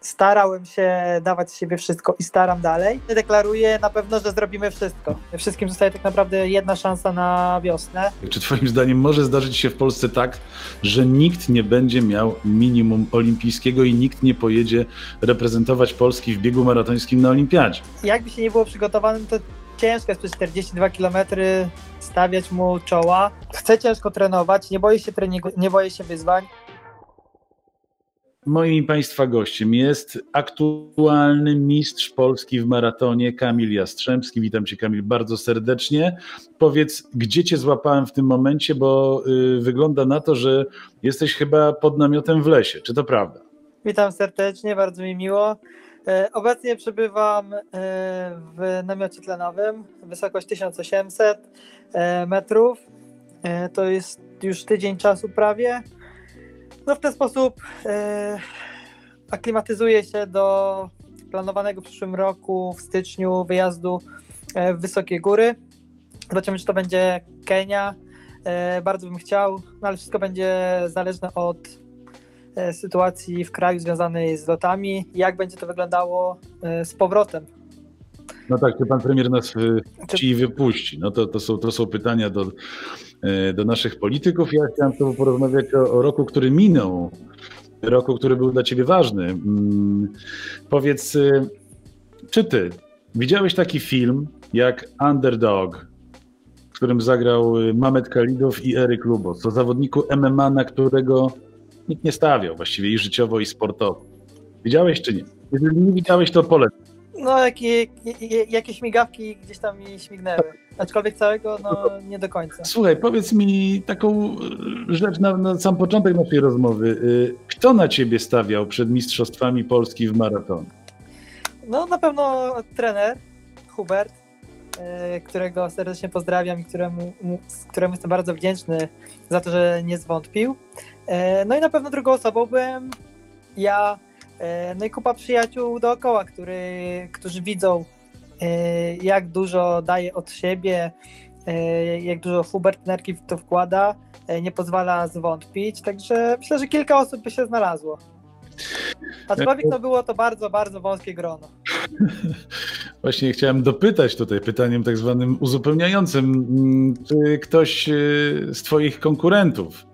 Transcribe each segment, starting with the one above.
starałem się dawać z siebie wszystko i staram dalej. Deklaruję na pewno, że zrobimy wszystko. Wszystkim zostaje tak naprawdę jedna szansa na wiosnę. Czy Twoim zdaniem może zdarzyć się w Polsce tak, że nikt nie będzie miał minimum olimpijskiego i nikt nie pojedzie reprezentować Polski w biegu maratońskim na Olimpiadzie? Jakby się nie było przygotowanym, to ciężko jest przez 42 km stawiać mu czoła. Chcę ciężko trenować, nie boję się treningu, nie boję się wyzwań. Moim Państwa gościem jest aktualny mistrz Polski w maratonie Kamil Jastrzębski. Witam Cię Kamil bardzo serdecznie. Powiedz, gdzie Cię złapałem w tym momencie, bo y, wygląda na to, że jesteś chyba pod namiotem w lesie. Czy to prawda? Witam serdecznie, bardzo mi miło. E, Obecnie przebywam e, w namiocie tlenowym, wysokość 1800 e, metrów. To jest już tydzień czasu prawie. No w ten sposób e, aklimatyzuję się do planowanego w przyszłym roku w styczniu wyjazdu e, w wysokie góry. Zobaczymy, czy to będzie Kenia. E, Bardzo bym chciał, no ale wszystko będzie zależne od sytuacji w kraju związanej z lotami, jak będzie to wyglądało z powrotem. No tak, czy Pan Premier nas y, Czy- ci wypuści? No to, to, są, to są pytania do, y, do naszych polityków. Ja chciałem z Tobą porozmawiać o, o roku, który minął. Roku, który był dla Ciebie ważny. Mm, Powiedz, y, czy Ty widziałeś taki film jak Underdog, w którym zagrał y, Mamet Kalidow i Eryk Lubos, o zawodniku MMA, na którego nikt nie stawiał właściwie i życiowo, i sportowo. Widziałeś czy nie? Jeżeli nie widziałeś, to polecam. No, jakie, jakieś migawki gdzieś tam mi śmignęły. Aczkolwiek całego, no nie do końca. Słuchaj, powiedz mi taką y, rzecz na, na sam początek naszej rozmowy. Y, Kto na ciebie stawiał przed Mistrzostwami Polski w maratonie? No na pewno trener Hubert, e, którego serdecznie pozdrawiam i któremu, mu- któremu jestem bardzo wdzięczny za to, że nie zwątpił. E, No i na pewno drugą osobą byłem ja, e, no i kupa przyjaciół dookoła, który, którzy widzą e, jak dużo daje od siebie, e, jak dużo Hubert energii w to wkłada, e, nie pozwala zwątpić, także myślę, że kilka osób by się znalazło. Aczkolwiek no było to bardzo, bardzo wąskie grono. Właśnie chciałem dopytać tutaj pytaniem tak zwanym uzupełniającym. Mm, Czy ktoś z twoich konkurentów,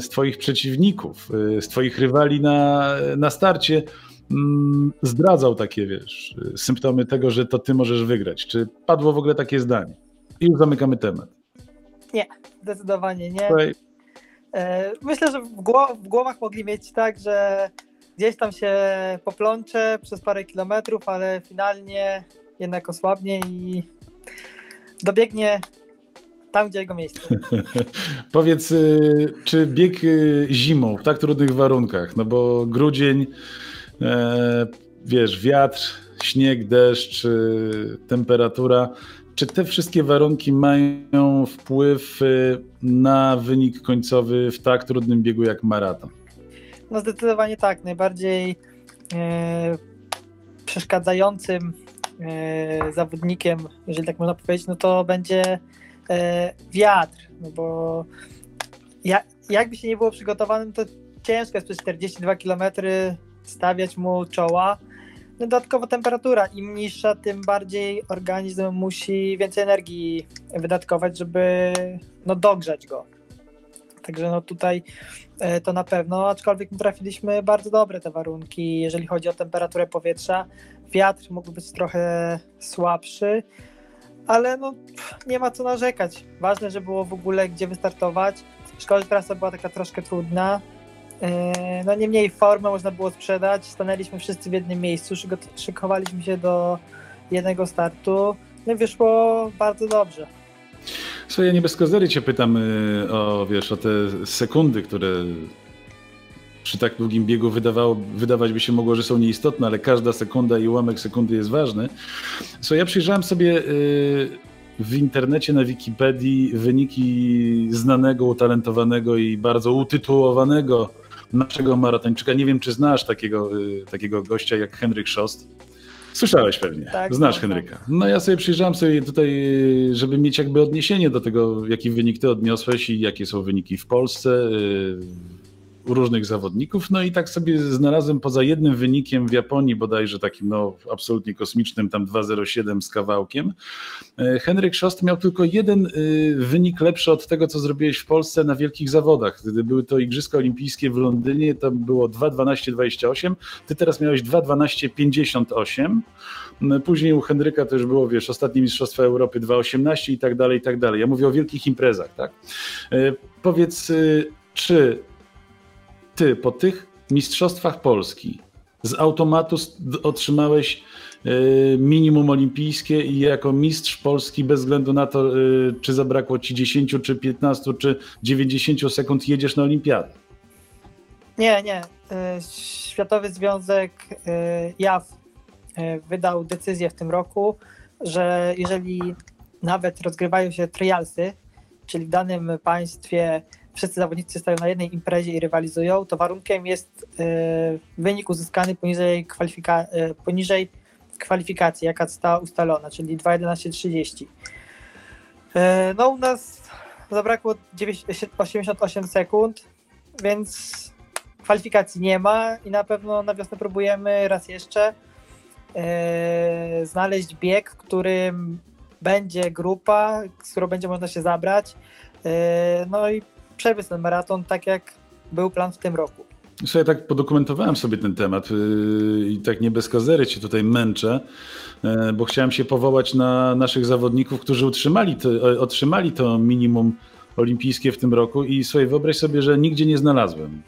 z twoich przeciwników, y, z twoich rywali na, na starcie mm, zdradzał takie, wiesz, symptomy tego, że to ty możesz wygrać? Czy padło w ogóle takie zdanie? I już zamykamy temat. Zdecydowanie nie. Słuchaj, E, Myślę, że w, gło- w głowach mogli mieć tak, że gdzieś tam się poplącze przez parę kilometrów, ale finalnie jednak osłabnie i dobiegnie tam, gdzie jego miejsce. Powiedz, y, czy bieg y, zimą w tak trudnych warunkach, no bo grudzień, e, wiesz, wiatr, śnieg, deszcz, y, temperatura, czy te wszystkie warunki mają wpływ na wynik końcowy w tak trudnym biegu jak maraton? No zdecydowanie tak. Najbardziej e, przeszkadzającym e, zawodnikiem, jeżeli tak można powiedzieć, no to będzie wiatr. No bo ja, jakby się nie było przygotowanym, to ciężko jest przez 42 km stawiać mu czoła. No dodatkowo temperatura. Im niższa, tym bardziej organizm musi więcej energii wydatkować, żeby no, dogrzać go. Także no tutaj e, to na pewno, aczkolwiek my trafiliśmy bardzo dobre te warunki, jeżeli chodzi o temperaturę powietrza. Wiatr mógł być trochę słabszy, ale no nie ma co narzekać. Ważne, że było w ogóle gdzie wystartować. Szkoda, że trasa była taka troszkę trudna. E, No niemniej formę można było sprzedać. Stanęliśmy wszyscy w jednym miejscu, szykowaliśmy się do jednego startu. No i wyszło bardzo dobrze. Słuchaj, ja nie bez kozery cię pytam y, o, wiesz, o te sekundy, które przy tak długim biegu wydawało, wydawać by się mogło, że są nieistotne, ale każda sekunda i ułamek sekundy jest ważny. Słuchaj, ja przyjrzałem sobie y, w internecie, na Wikipedii wyniki znanego, utalentowanego i bardzo utytułowanego naszego maratończyka. Nie wiem, czy znasz takiego, y, takiego gościa jak Henryk Szost. Słyszałeś pewnie. Tak, Znasz znam, Henryka. No ja sobie przyjrzałem sobie tutaj, żeby mieć jakby odniesienie do tego, jaki wynik ty odniosłeś i jakie są wyniki w Polsce, u różnych zawodników. No i tak sobie znalazłem poza jednym wynikiem w Japonii, bodajże takim no, absolutnie kosmicznym, tam 2,07 z kawałkiem. e, Henryk Szost miał tylko jeden y, wynik lepszy od tego, co zrobiłeś w Polsce na wielkich zawodach. Gdy były to Igrzyska Olimpijskie w Londynie, to było 2,12,28, ty teraz miałeś 2,12,58. No, Później u Henryka to już było, wiesz, ostatnie Mistrzostwa Europy 2,18 i tak dalej, i tak dalej. Ja mówię o wielkich imprezach, tak? E, Powiedz, y, czy ty po tych Mistrzostwach Polski z automatu otrzymałeś y, minimum olimpijskie i jako mistrz Polski bez względu na to, y, czy zabrakło ci 10, czy 15, czy 90 sekund jedziesz na olimpiadę? Nie, nie. E, Światowy Związek e, JAW e, wydał decyzję w tym roku, że jeżeli nawet rozgrywają się trialsy, czyli w danym państwie wszyscy zawodnicy stoją na jednej imprezie i rywalizują, to warunkiem jest e, wynik uzyskany poniżej, kwalifika- e, poniżej kwalifikacji, jaka została ustalona, czyli 2.11.30. E, No u nas zabrakło 9 88 sekund, więc kwalifikacji nie ma i na pewno na wiosnę próbujemy raz jeszcze znaleźć bieg, w którym będzie grupa, z którą będzie można się zabrać. No i przebiec ten maraton tak jak był plan w tym roku. Słuchaj, tak podokumentowałem sobie ten temat yy, i tak nie bez kazery cię tutaj męczę, yy, bo chciałem się powołać na naszych zawodników, którzy utrzymali to, otrzymali to minimum olimpijskie w tym roku i słuchaj, wyobraź sobie, że nigdzie nie znalazłem.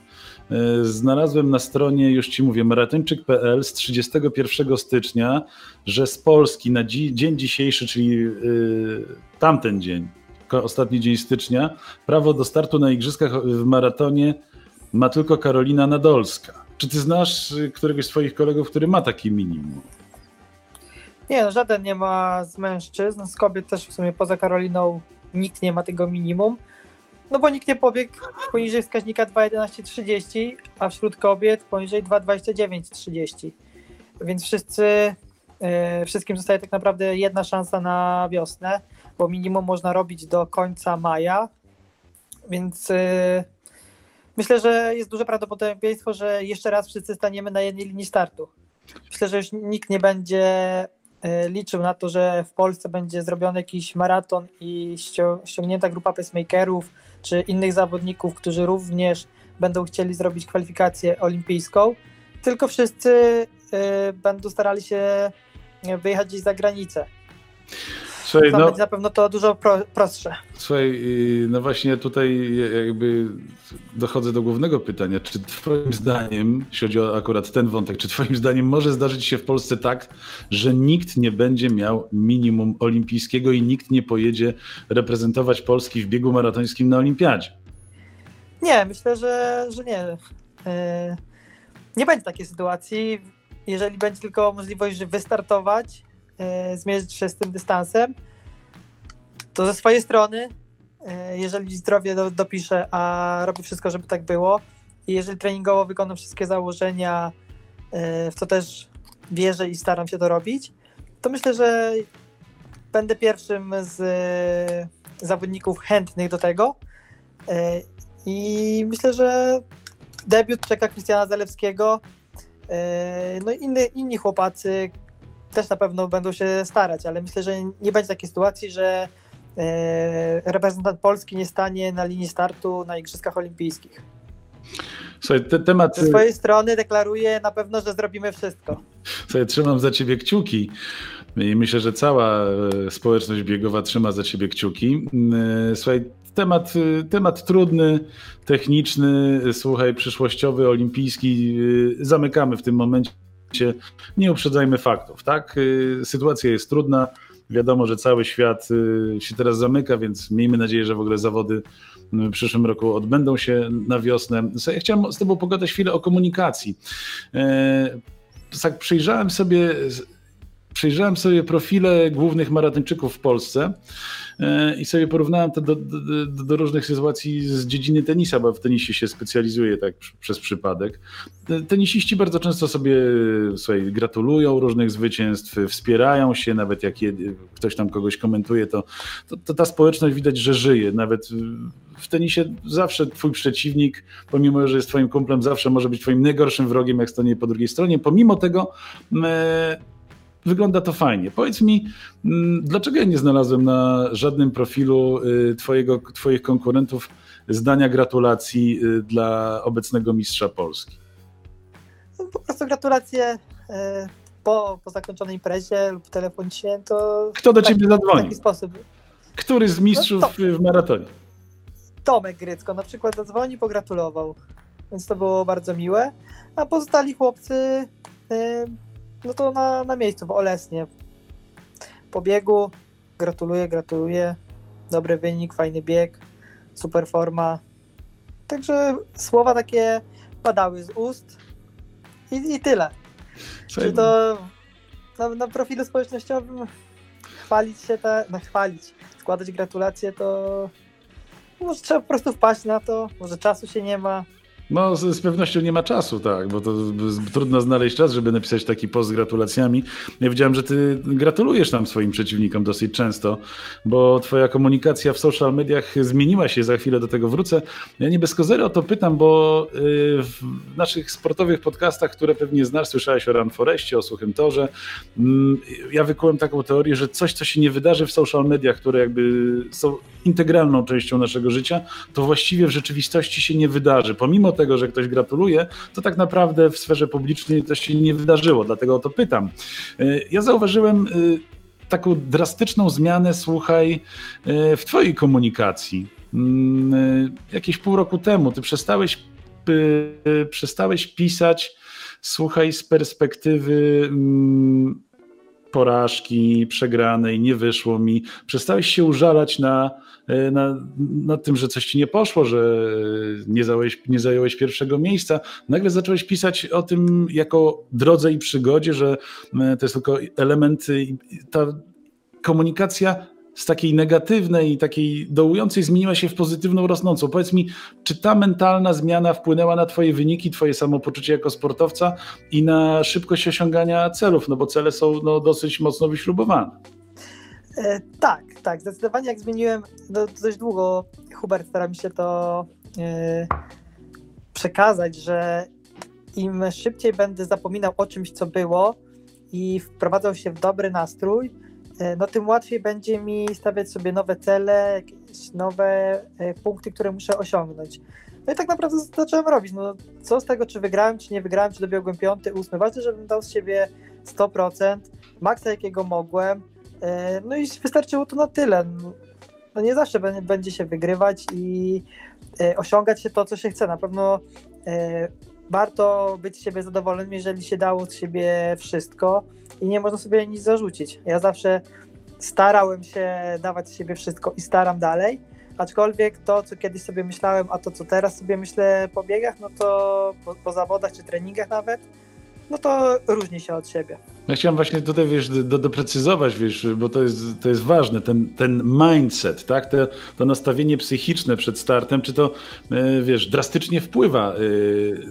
Yy, Znalazłem na stronie, już ci mówię, maratończyk.pl z 31 stycznia, że z Polski na dzi- dzień dzisiejszy, czyli tamten dzień, ostatni dzień stycznia, prawo do startu na igrzyskach w maratonie ma tylko Karolina Nadolska. Czy ty znasz y, któregoś z twoich kolegów, który ma takie minimum? Nie, no, żaden nie ma z mężczyzn, z kobiet też w sumie poza Karoliną nikt nie ma tego minimum. No bo nikt nie pobiegł poniżej wskaźnika 2.11.30, a wśród kobiet poniżej 2.29.30. Więc wszyscy, wszystkim zostaje tak naprawdę jedna szansa na wiosnę, bo minimum można robić do końca maja. Więc e, myślę, że jest duże prawdopodobieństwo, że jeszcze raz wszyscy staniemy na jednej linii startu. Myślę, że już nikt nie będzie e, liczył na to, że w Polsce będzie zrobiony jakiś maraton i ścią- ściągnięta grupa pacemakerów czy innych zawodników, którzy również będą chcieli zrobić kwalifikację olimpijską, tylko wszyscy e, będą starali się e, wyjechać gdzieś za granicę. Słuchaj, no, będzie na pewno to dużo pro, prostsze. słuchaj, no właśnie tutaj jakby dochodzę do głównego pytania. Czy twoim zdaniem, jeśli chodzi o akurat ten wątek, czy twoim zdaniem może zdarzyć się w Polsce tak, że nikt nie będzie miał minimum olimpijskiego i nikt nie pojedzie reprezentować Polski w biegu maratońskim na olimpiadzie? Nie, myślę, że, że nie. E, Nie będzie takiej sytuacji. Jeżeli będzie tylko możliwość, że wystartować, e, zmierzyć się z tym dystansem, to ze swojej strony, e, jeżeli zdrowie do, dopiszę, a robię wszystko, żeby tak było, i jeżeli treningowo wykonam wszystkie założenia, e, w co też wierzę i staram się to robić, to myślę, że będę pierwszym z e, zawodników chętnych do tego. E, i myślę, że debiut czeka Krystiana Zalewskiego. Yy, No i inny, inni chłopacy też na pewno będą się starać, ale myślę, że nie będzie takiej sytuacji, że yy, reprezentant Polski nie stanie na linii startu na Igrzyskach Olimpijskich. Słuchaj, te, temat... Ze swojej strony deklaruję na pewno, że zrobimy wszystko. Słuchaj, trzymam za ciebie kciuki i myślę, że cała e, społeczność biegowa trzyma za ciebie kciuki. E, Słuchaj, temat, e, temat trudny, techniczny, słuchaj, przyszłościowy, olimpijski. e, Zamykamy w tym momencie. Nie uprzedzajmy faktów, tak? E, Sytuacja jest trudna. Wiadomo, że cały świat się teraz zamyka, więc miejmy nadzieję, że w ogóle zawody w przyszłym roku odbędą się na wiosnę. Ja chciałem z Tobą pogadać chwilę o komunikacji. E, tak przyjrzałem sobie przejrzałem sobie profile głównych maratończyków w Polsce e, i sobie porównałem to do, do, do, różnych sytuacji z dziedziny tenisa, bo w tenisie się specjalizuję tak przez przypadek. Tenisiści bardzo często sobie słuchaj, gratulują różnych zwycięstw, wspierają się, nawet jak ktoś tam kogoś komentuje, to, to, to ta społeczność widać, że żyje. Nawet w tenisie zawsze twój przeciwnik, pomimo że jest twoim kumplem, zawsze może być twoim najgorszym wrogiem, jak stanie po drugiej stronie. Pomimo tego e, wygląda to fajnie. Powiedz mi, m, dlaczego ja nie znalazłem na żadnym profilu y, twojego, twoich konkurentów zdania gratulacji y, dla obecnego mistrza Polski? No, po prostu gratulacje y, po, po zakończonej imprezie lub telefonicznie, to... Kto do ciebie w zadzwoni? taki sposób. Który z mistrzów No w maratonie? Tomek Grycko na przykład zadzwoni, pogratulował, więc to było bardzo miłe, a pozostali chłopcy no to na, na miejscu w Olesnie po biegu gratuluję, gratuluję, dobry wynik, fajny bieg, super forma, także słowa takie padały z ust i, i tyle. Czy to na, na profilu społecznościowym chwalić się, te, no chwalić, składać gratulacje, to może trzeba po prostu wpaść na to, może czasu się nie ma. No, z, z, pewnością nie ma czasu, tak, bo to trudno znaleźć czas, żeby napisać taki post z gratulacjami. Ja widziałem, że ty gratulujesz tam swoim przeciwnikom dosyć często, bo twoja komunikacja w social mediach zmieniła się, za chwilę do tego wrócę. Ja nie bez kozery o to pytam, bo y, w naszych sportowych podcastach, które pewnie znasz, słyszałeś o Run Forestie, o Suchym Torze, mm, ja wykułem taką teorię, że coś, co się nie wydarzy w social mediach, które jakby są integralną częścią naszego życia, to właściwie w rzeczywistości się nie wydarzy. Pomimo tego, że ktoś gratuluje, to tak naprawdę w sferze publicznej to się nie wydarzyło, dlatego o to pytam. Ja zauważyłem taką drastyczną zmianę, słuchaj, w Twojej komunikacji. Jakieś pół roku temu ty przestałeś, przestałeś pisać, słuchaj, z perspektywy porażki, przegranej, nie wyszło mi. Przestałeś się użalać na, na, na tym, że coś ci nie poszło, że nie zająłeś, nie zająłeś pierwszego miejsca. Nagle zacząłeś pisać o tym jako drodze i przygodzie, że to jest tylko element, ta komunikacja z takiej negatywnej, takiej dołującej zmieniła się w pozytywną, rosnącą. Powiedz mi, czy ta mentalna zmiana wpłynęła na Twoje wyniki, Twoje samopoczucie jako sportowca i na szybkość osiągania celów? No bo cele są no, dosyć mocno wyśrubowane. E, tak, tak, zdecydowanie jak zmieniłem, no, dość długo Hubert stara mi się to e, przekazać, że im szybciej będę zapominał o czymś, co było i wprowadzał się w dobry nastrój, no tym łatwiej będzie mi stawiać sobie nowe cele, jakieś nowe e, punkty, które muszę osiągnąć. No i tak naprawdę zacząłem robić. No, co z tego, czy wygrałem, czy nie wygrałem, czy dobiegłem piąty, ósmy. Ważne, żebym dał z siebie 100%, maksa jakiego mogłem. E, no i wystarczyło to na tyle. No nie zawsze będzie się wygrywać i osiągać się to, co się chce. Na pewno warto być z siebie zadowolonym, jeżeli się dało z siebie wszystko i nie można sobie nic zarzucić. Ja zawsze starałem się dawać z siebie wszystko i staram dalej, aczkolwiek to, co kiedyś sobie myślałem, a to, co teraz sobie myślę po biegach, no to po, po zawodach czy treningach nawet, no to różni się od siebie. Ja chciałem właśnie tutaj, wiesz, do, doprecyzować, wiesz, bo to jest, to jest ważne, ten, ten mindset, tak, to, to nastawienie psychiczne przed startem, czy to, e, wiesz, drastycznie wpływa e,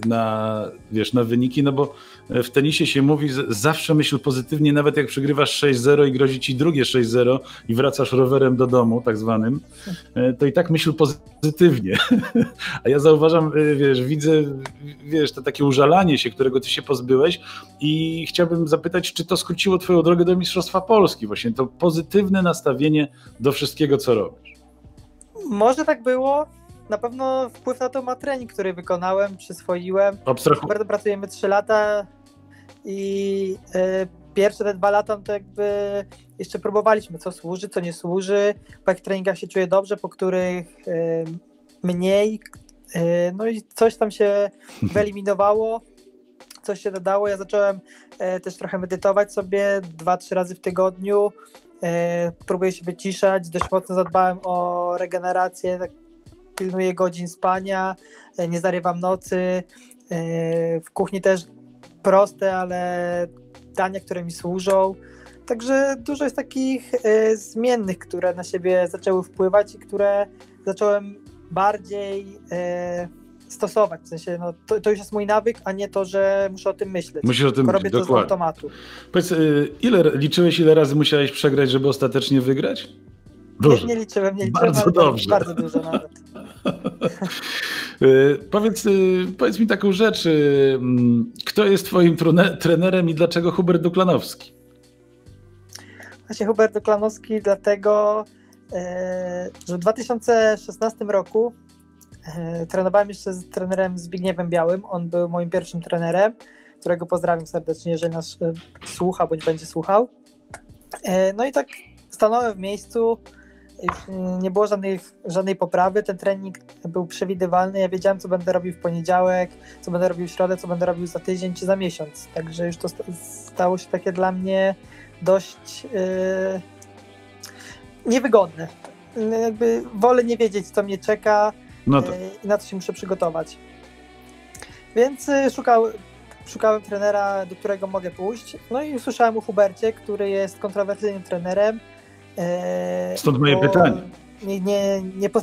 na, wiesz, na wyniki, no bo w tenisie się mówi, zawsze myśl pozytywnie, nawet jak przegrywasz 6-0 i grozi ci drugie 6-0 i wracasz rowerem do domu, tak zwanym, e, to i tak myśl pozytywnie. A ja zauważam, wiesz, widzę, wiesz, to takie użalanie się, którego ty się pozbyłeś i chciałbym zapytać, czy to skróciło Twoją drogę do Mistrzostwa Polski? Właśnie to pozytywne nastawienie do wszystkiego, co robisz. Może tak było. Na pewno wpływ na to ma trening, który wykonałem, przyswoiłem. Abstrahu... Bardzo pracujemy 3 lata i y, pierwsze te dwa lata to jakby jeszcze próbowaliśmy, co służy, co nie służy. Po jakich treningach się czuję dobrze, po których y, mniej. Y, no i coś tam się wyeliminowało coś się dodało. Ja zacząłem e, też trochę medytować sobie dwa, trzy razy w tygodniu. E, próbuję się wyciszać. Dość mocno zadbałem o regenerację. Tak pilnuję godzin spania, e, nie zarywam nocy. W kuchni też proste, ale dania, które mi służą. Także dużo jest takich zmiennych, które na siebie zaczęły wpływać i które zacząłem bardziej stosować. W sensie, no, to, to już jest mój nawyk, a nie to, że muszę o tym myśleć. Musisz o tym Tylko robię to z automatu. Powiedz, y, ile liczyłeś, ile razy musiałeś przegrać, żeby ostatecznie wygrać? Nie, Dużo. nie liczyłem, nie liczyłem, Bardzo dobrze. bardzo dużo nawet. Y, powiedz, y, powiedz mi taką rzecz. mm, Kto jest twoim trenerem i dlaczego Hubert Duklanowski? Właśnie Hubert Doklanowski, dlatego, e, że w 2016 roku trenowałem jeszcze z trenerem Zbigniewem Białym. On był moim pierwszym trenerem, którego pozdrawiam serdecznie, jeżeli nas e, słucha bądź będzie słuchał. E, no i tak stanąłem w miejscu. Nie było żadnej, żadnej poprawy. Ten trening był przewidywalny. Ja wiedziałem, co będę robił w poniedziałek, co będę robił w środę, co będę robił za tydzień czy za miesiąc. Także już to sta- stało się takie dla mnie dość yy, niewygodne. Jakby wolę nie wiedzieć, co mnie czeka No to, yy, i na co się muszę przygotować. Więc yy, szukał, szukałem trenera, do którego mogę pójść. No i usłyszałem o Hubercie, który jest kontrowersyjnym trenerem. yy, Stąd moje pytanie. Nie, nie, nie, po,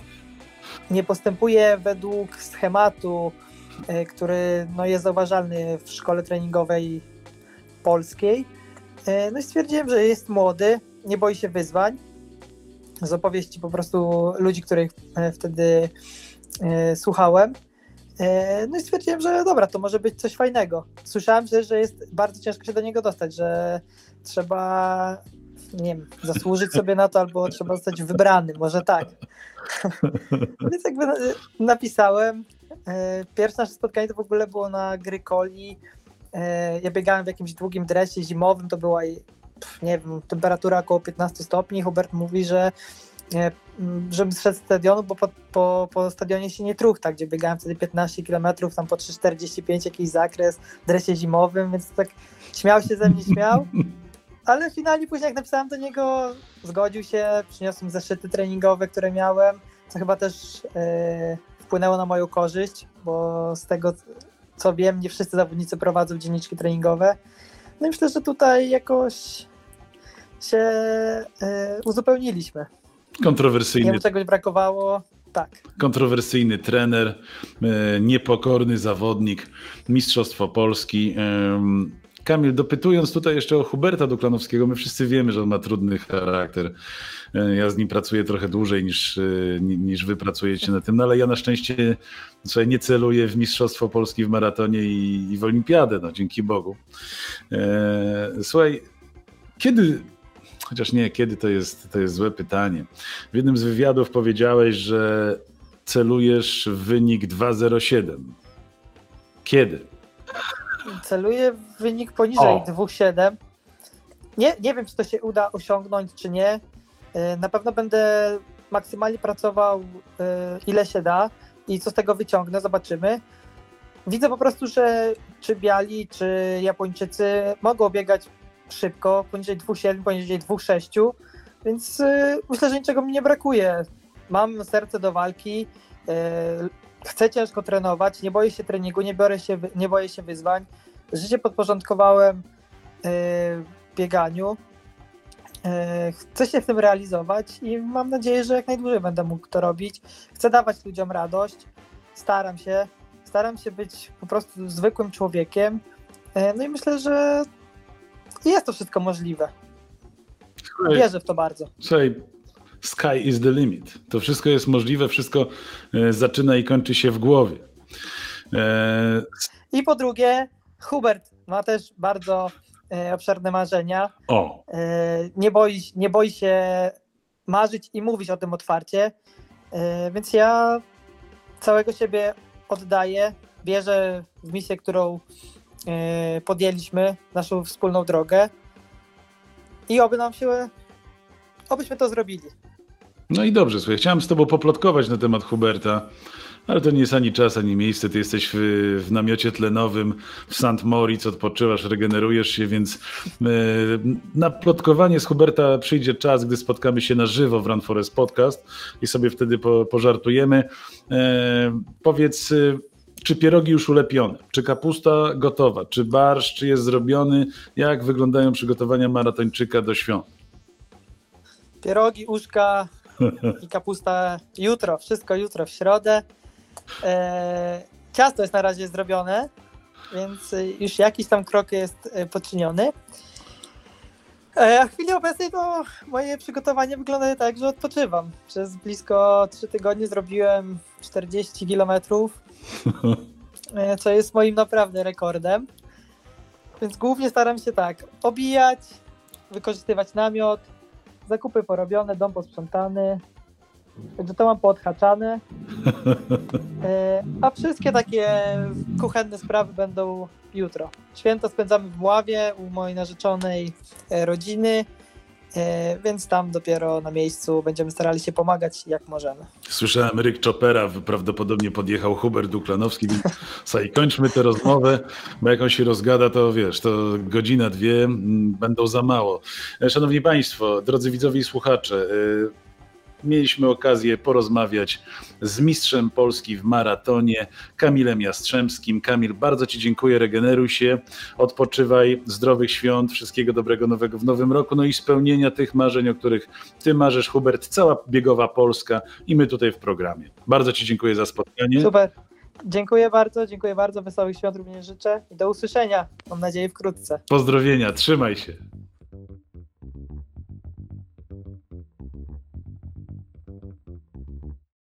nie postępuje według schematu, yy, który no, jest zauważalny w szkole treningowej polskiej. E, No i stwierdziłem, że jest młody, nie boi się wyzwań. Z opowieści po prostu ludzi, których e, wtedy e, słuchałem. E, No i stwierdziłem, że dobra, to może być coś fajnego. Słyszałem, że, że jest bardzo ciężko się do niego dostać, że trzeba, nie wiem, zasłużyć sobie na to, albo trzeba zostać wybrany, może tak. Więc jakby na- napisałem. E, Pierwsze nasze spotkanie to w ogóle było na Grykoli. E, Ja biegałem w jakimś długim dresie zimowym, to była, nie wiem, temperatura około 15 stopni. Hubert mówi, że e, zszedł z stadionu, bo po, po, po stadionie się nie truch, tak, gdzie biegałem wtedy 15 km, tam po 3,45 jakiś zakres w dresie zimowym, więc tak śmiał się ze mnie, śmiał. Ale finalnie później jak napisałem do niego, zgodził się, przyniosłem zeszyty treningowe, które miałem, co chyba też e, wpłynęło na moją korzyść, bo z tego co wiem, nie wszyscy zawodnicy prowadzą dzienniczki treningowe. No i myślę, że tutaj jakoś się e, uzupełniliśmy. Kontrowersyjny, Jemu czegoś brakowało, tak. kontrowersyjny trener, e, niepokorny zawodnik, Mistrzostwo Polski. Kamil, dopytując tutaj jeszcze o Huberta Duklanowskiego, my wszyscy wiemy, że on ma trudny charakter. E, Ja z nim pracuję trochę dłużej niż, e, ni- niż wy pracujecie na tym, no ale ja na szczęście słuchaj, nie celuję w Mistrzostwo Polski w maratonie i, i w Olimpiadę, no dzięki Bogu. Słuchaj, kiedy, chociaż nie, kiedy to jest, to jest złe pytanie. W jednym z wywiadów powiedziałeś, że celujesz w wynik 2.07. Kiedy? Celuję w wynik poniżej O. 2,7. Nie, nie wiem, czy to się uda osiągnąć, czy nie. E, Na pewno będę maksymalnie pracował e, ile się da i co z tego wyciągnę, zobaczymy. Widzę po prostu, że czy biali, czy Japończycy mogą biegać szybko, poniżej 2,7, poniżej 2,6, więc e, myślę, że niczego mi nie brakuje. Mam serce do walki, e, chcę ciężko trenować, nie boję się treningu, nie, biorę się, nie boję się wyzwań. Życie podporządkowałem e, bieganiu. E, Chcę się w tym realizować i mam nadzieję, że jak najdłużej będę mógł to robić. Chcę dawać ludziom radość. Staram się. Staram się być po prostu zwykłym człowiekiem. E, No i myślę, że jest to wszystko możliwe. Słuchaj, Wierzę w to bardzo. słuchaj, sky is the limit. To wszystko jest możliwe, wszystko e, zaczyna i kończy się w głowie. E, I po drugie, Hubert ma też bardzo e, obszerne marzenia. o, E, nie boi, nie boi się marzyć i mówić o tym otwarcie, więc ja całego siebie oddaję, wierzę w misję, którą podjęliśmy, naszą wspólną drogę i oby nam się, obyśmy to zrobili. no i dobrze, słuchaj, chciałem z tobą poplotkować na temat Huberta, ale to nie jest ani czas, ani miejsce. Ty jesteś w, w namiocie tlenowym w St. Moritz, odpoczywasz, regenerujesz się, więc e, na plotkowanie z Huberta przyjdzie czas, gdy spotkamy się na żywo w Run Forest Podcast i sobie wtedy po, pożartujemy. E, powiedz, e, Czy pierogi już ulepione? Czy kapusta gotowa? Czy barszcz jest zrobiony? Jak wyglądają przygotowania maratończyka do świąt? Pierogi, uszka i kapusta jutro, wszystko jutro w środę. E, ciasto jest na razie zrobione, więc już jakiś tam krok jest y, poczyniony. E, a w chwili obecnej to moje przygotowanie wygląda tak, że odpoczywam. Przez blisko 3 tygodnie zrobiłem 40 kilometrów, e, co jest moim naprawdę rekordem. Więc głównie staram się tak, obijać, wykorzystywać namiot, zakupy porobione, dom posprzątany, także to mam poodhaczane. E, A wszystkie takie kuchenne sprawy będą jutro. Święto spędzamy w Mławie u mojej narzeczonej e, rodziny, e, więc tam dopiero na miejscu będziemy starali się pomagać jak możemy. Słyszałem Ryk Chopera, prawdopodobnie podjechał Hubert Duklanowski, więc kończmy tę rozmowę, bo jak on się rozgada, to wiesz, to godzina, dwie mm, będą za mało. Szanowni Państwo, drodzy widzowie i słuchacze, mieliśmy okazję porozmawiać z mistrzem Polski w maratonie, Kamilem Jastrzębskim. Kamil, bardzo Ci dziękuję, regeneruj się, odpoczywaj, zdrowych świąt, wszystkiego dobrego nowego w nowym roku, no i spełnienia tych marzeń, o których Ty marzysz, Hubert, cała biegowa Polska i my tutaj w programie. Bardzo Ci dziękuję za spotkanie. Super. Dziękuję bardzo, dziękuję bardzo. Wesołych świąt również życzę i do usłyszenia. Mam nadzieję wkrótce. Pozdrowienia, trzymaj się.